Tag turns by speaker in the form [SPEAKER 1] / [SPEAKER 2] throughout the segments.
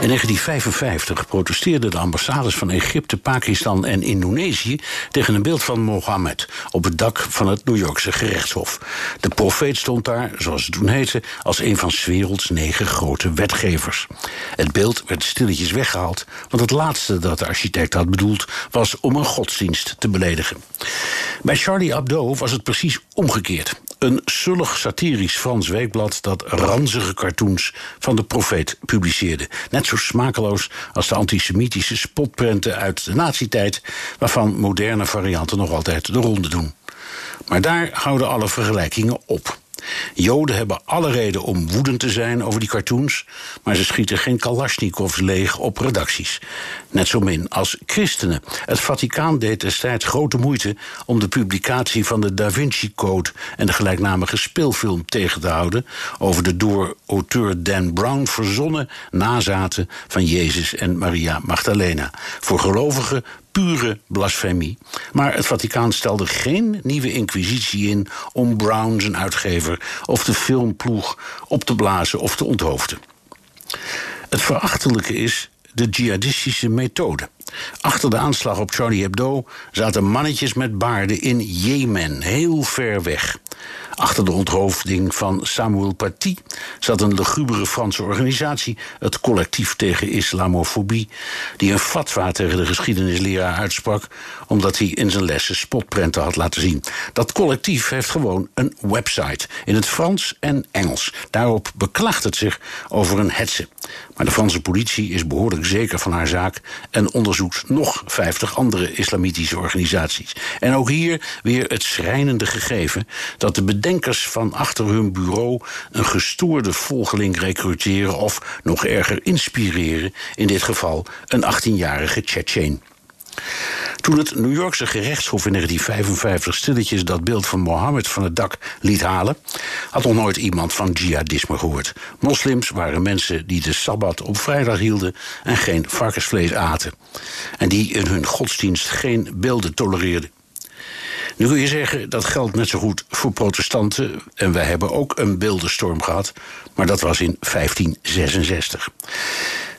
[SPEAKER 1] In 1955 protesteerden de ambassades van Egypte, Pakistan en Indonesië tegen een beeld van Mohammed op het dak van het New Yorkse gerechtshof. De profeet stond daar, zoals het toen heette, als een van 's werelds negen grote wetgevers. Het beeld werd stilletjes weggehaald, want het laatste dat de architect had bedoeld was om een godsdienst te beledigen. Bij Charlie Hebdo was het precies omgekeerd. Een sullig satirisch Frans weekblad dat ranzige cartoons van de profeet publiceerde. Net zo smakeloos als de antisemitische spotprenten uit de nazietijd, waarvan moderne varianten nog altijd de ronde doen. Maar daar houden alle vergelijkingen op. Joden hebben alle reden om woedend te zijn over die cartoons, maar ze schieten geen kalasjnikovs leeg op redacties. Net zo min als christenen. Het Vaticaan deed destijds grote moeite om de publicatie van de Da Vinci Code en de gelijknamige speelfilm tegen te houden over de door auteur Dan Brown verzonnen nazaten van Jezus en Maria Magdalena. Voor gelovigen pure blasfemie. Maar het Vaticaan stelde geen nieuwe inquisitie in om Brown, zijn uitgever, of de filmploeg op te blazen of te onthoofden. Het verachtelijke is de jihadistische methode. Achter de aanslag op Charlie Hebdo zaten mannetjes met baarden in Jemen, heel ver weg. Achter de onthoofding van Samuel Paty zat een lugubere Franse organisatie, het Collectief tegen Islamofobie, die een fatwa tegen de geschiedenisleraar uitsprak omdat hij in zijn lessen spotprenten had laten zien. Dat collectief heeft gewoon een website in het Frans en Engels. Daarop beklaagt het zich over een hetze. Maar de Franse politie is behoorlijk zeker van haar zaak en onderzoekt nog 50 andere islamitische organisaties. En ook hier weer het schrijnende gegeven dat de bedenkers van achter hun bureau een gestoorde volgeling recruteren of nog erger inspireren, in dit geval een 18-jarige Tsjetsjeen. Toen het New Yorkse gerechtshof in 1955 stilletjes dat beeld van Mohammed van het dak liet halen, had nog nooit iemand van jihadisme gehoord. Moslims waren mensen die de sabbat op vrijdag hielden en geen varkensvlees aten. En die in hun godsdienst geen beelden tolereerden. Nu kun je zeggen dat geldt net zo goed voor protestanten. En wij hebben ook een beeldenstorm gehad, maar dat was in 1566.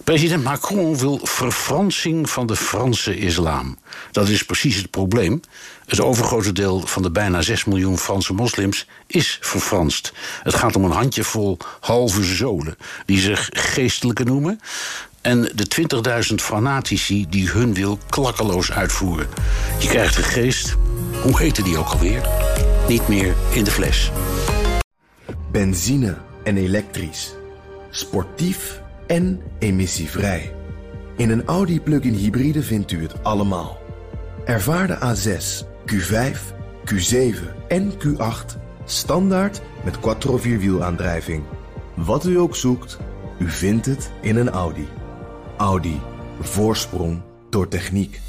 [SPEAKER 1] President Macron wil verfransing van de Franse islam. Dat is precies het probleem. Het overgrote deel van de bijna 6 miljoen Franse moslims is verfranst. Het gaat om een handjevol halve zolen die zich geestelijke noemen. En de 20.000 fanatici die hun wil klakkeloos uitvoeren. Je krijgt de geest, hoe heette die ook alweer? Niet meer in de fles.
[SPEAKER 2] Benzine en elektrisch. Sportief en emissievrij. In een Audi plug-in hybride vindt u het allemaal. Ervaar de A6, Q5, Q7 en Q8 standaard met quattro vierwielaandrijving. Wat u ook zoekt, u vindt het in een Audi. Audi. Voorsprong door techniek.